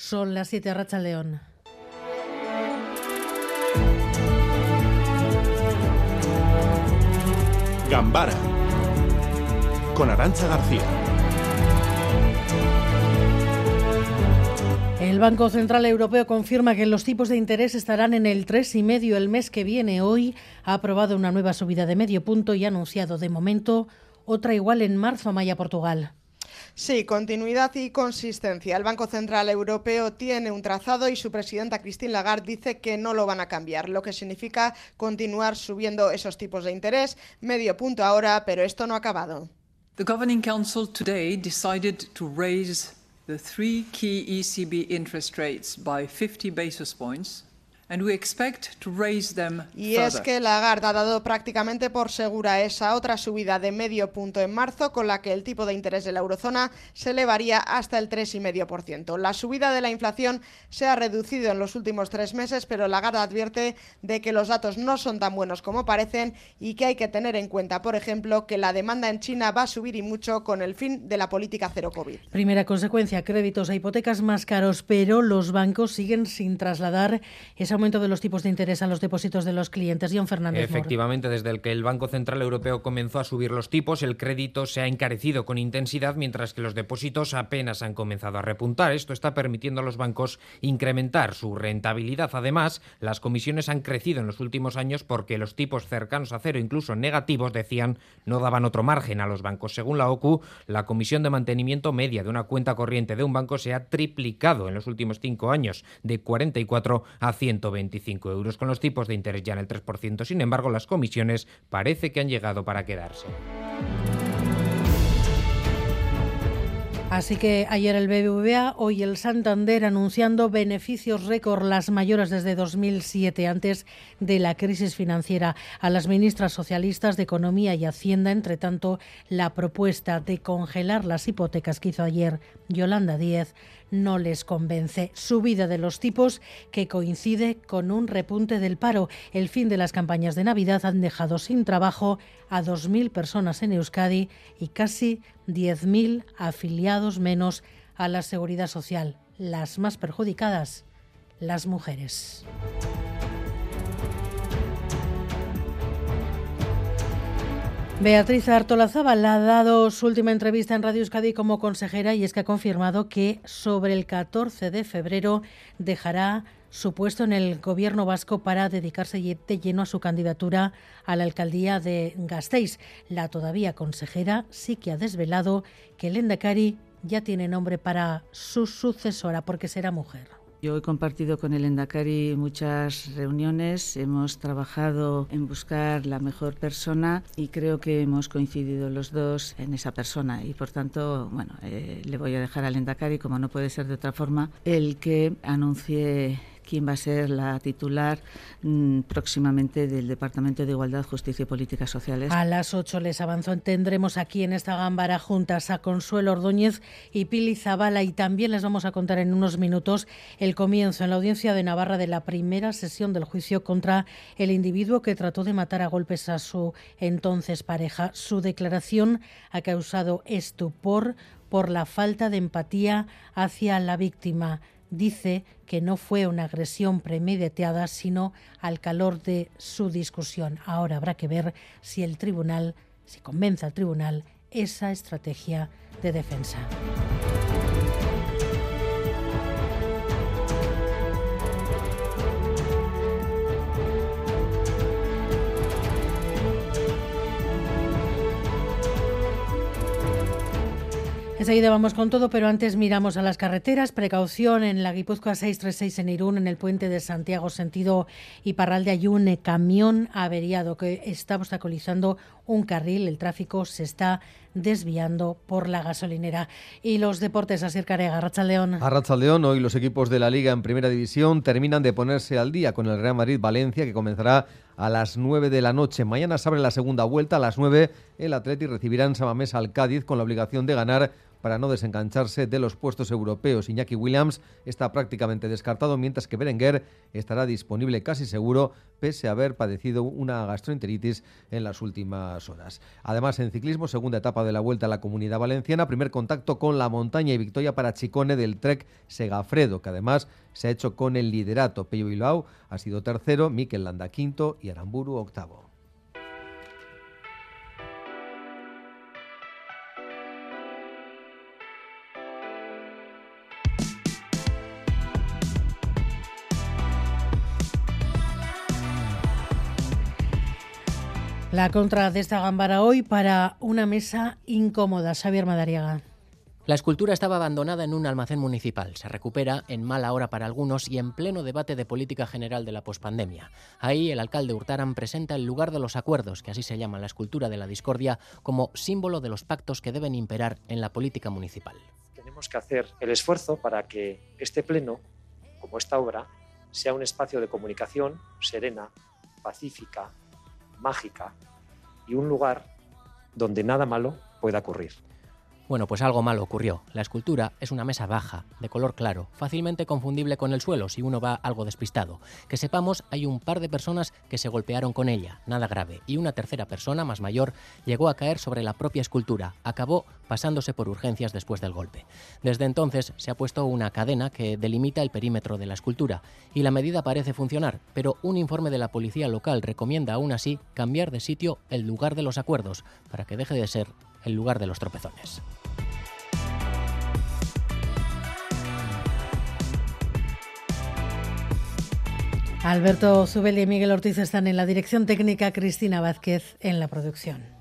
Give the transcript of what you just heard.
Son las 7 Racha León. Gambara con Arancha García. El Banco Central Europeo confirma que los tipos de interés estarán en el 3,5 el mes que viene. Hoy ha aprobado una nueva subida de medio punto y ha anunciado de momento otra igual en marzo a Maya, Portugal. Sí, continuidad y consistencia. El Banco Central Europeo tiene un trazado y su presidenta Christine Lagarde dice que no lo van a cambiar, lo que significa continuar subiendo esos tipos de interés, medio punto ahora, pero esto no ha acabado. The Governing Council today decided to raise the three key ECB interest rates by 50 basis points y es que Lagarde ha dado prácticamente por segura esa otra subida de medio punto en marzo, con la que el tipo de interés de la eurozona se elevaría hasta el 3,5%. La subida de la inflación se ha reducido en los últimos tres meses, pero Lagarde advierte de que los datos no son tan buenos como parecen y que hay que tener en cuenta, por ejemplo, que la demanda en China va a subir y mucho con el fin de la política cero COVID. Primera consecuencia, créditos a hipotecas más caros, pero los bancos siguen sin trasladar esa aumento de los tipos de interés a los depósitos de los clientes. John Fernández. Efectivamente, desde el que el Banco Central Europeo comenzó a subir los tipos, el crédito se ha encarecido con intensidad, mientras que los depósitos apenas han comenzado a repuntar. Esto está permitiendo a los bancos incrementar su rentabilidad. Además, las comisiones han crecido en los últimos años porque los tipos cercanos a cero, incluso negativos, decían, no daban otro margen a los bancos. Según la OCU, la comisión de mantenimiento media de una cuenta corriente de un banco se ha triplicado en los últimos cinco años, de 44 a 125 euros, con los tipos de interés ya en el 3%. Sin embargo, las comisiones parece que han llegado para quedarse. Así que ayer el BBVA, hoy el Santander anunciando beneficios récord, las mayores desde 2007, antes de la crisis financiera. A las ministras socialistas de Economía y Hacienda, entre tanto, la propuesta de congelar las hipotecas que hizo ayer Yolanda Díez no les convence. Subida de los tipos que coincide con un repunte del paro. El fin de las campañas de Navidad han dejado sin trabajo a 2.000 personas en Euskadi y casi 10.000 afiliados menos a la seguridad social. Las más perjudicadas, las mujeres. Beatriz Artolazábal ha dado su última entrevista en Radio Euskadi como consejera y es que ha confirmado que sobre el 14 de febrero dejará su puesto en el gobierno vasco para dedicarse de lleno a su candidatura a la alcaldía de Gasteiz. La todavía consejera sí que ha desvelado que el Endacari ya tiene nombre para su sucesora porque será mujer. Yo he compartido con el Endacari muchas reuniones, hemos trabajado en buscar la mejor persona y creo que hemos coincidido los dos en esa persona. Y por tanto, bueno, eh, le voy a dejar al Endacari, como no puede ser de otra forma, el que anuncie quién va a ser la titular mm, próximamente del Departamento de Igualdad, Justicia y Políticas Sociales. A las 8 les avanzó. Tendremos aquí en esta gámbara juntas a Consuelo Ordóñez y Pili Zabala y también les vamos a contar en unos minutos el comienzo en la audiencia de Navarra de la primera sesión del juicio contra el individuo que trató de matar a golpes a su entonces pareja. Su declaración ha causado estupor por la falta de empatía hacia la víctima dice que no fue una agresión premeditada, sino al calor de su discusión. Ahora habrá que ver si el tribunal, si convence al tribunal esa estrategia de defensa. Enseguida vamos con todo, pero antes miramos a las carreteras. Precaución en la Guipúzcoa 636 en Irún, en el puente de Santiago, sentido Iparralde. Hay un camión averiado que está obstaculizando un carril. El tráfico se está desviando por la gasolinera. Y los deportes, a Carega, León. A León, hoy los equipos de la Liga en Primera División terminan de ponerse al día con el Real Madrid-Valencia, que comenzará a las 9 de la noche. Mañana se abre la segunda vuelta, a las 9 el Atleti recibirá en Samamés al Cádiz con la obligación de ganar para no desengancharse de los puestos europeos. Iñaki Williams está prácticamente descartado, mientras que Berenguer estará disponible casi seguro, pese a haber padecido una gastroenteritis en las últimas horas. Además, en ciclismo, segunda etapa de la vuelta a la comunidad valenciana. Primer contacto con la montaña y victoria para Chicone del Trek Segafredo, que además se ha hecho con el liderato. Pello Bilbao ha sido tercero, Mikel Landa quinto y Aramburu octavo. La contra de esta gambara hoy para una mesa incómoda. Xavier Madariaga. La escultura estaba abandonada en un almacén municipal. Se recupera en mala hora para algunos y en pleno debate de política general de la pospandemia. Ahí el alcalde Hurtaran presenta el lugar de los acuerdos, que así se llama la escultura de la discordia, como símbolo de los pactos que deben imperar en la política municipal. Tenemos que hacer el esfuerzo para que este pleno, como esta obra, sea un espacio de comunicación serena, pacífica, mágica y un lugar donde nada malo pueda ocurrir. Bueno, pues algo malo ocurrió. La escultura es una mesa baja, de color claro, fácilmente confundible con el suelo si uno va algo despistado. Que sepamos, hay un par de personas que se golpearon con ella, nada grave, y una tercera persona, más mayor, llegó a caer sobre la propia escultura. Acabó pasándose por urgencias después del golpe. Desde entonces se ha puesto una cadena que delimita el perímetro de la escultura, y la medida parece funcionar, pero un informe de la policía local recomienda aún así cambiar de sitio el lugar de los acuerdos, para que deje de ser el lugar de los tropezones. Alberto Zubel y Miguel Ortiz están en la dirección técnica, Cristina Vázquez en la producción.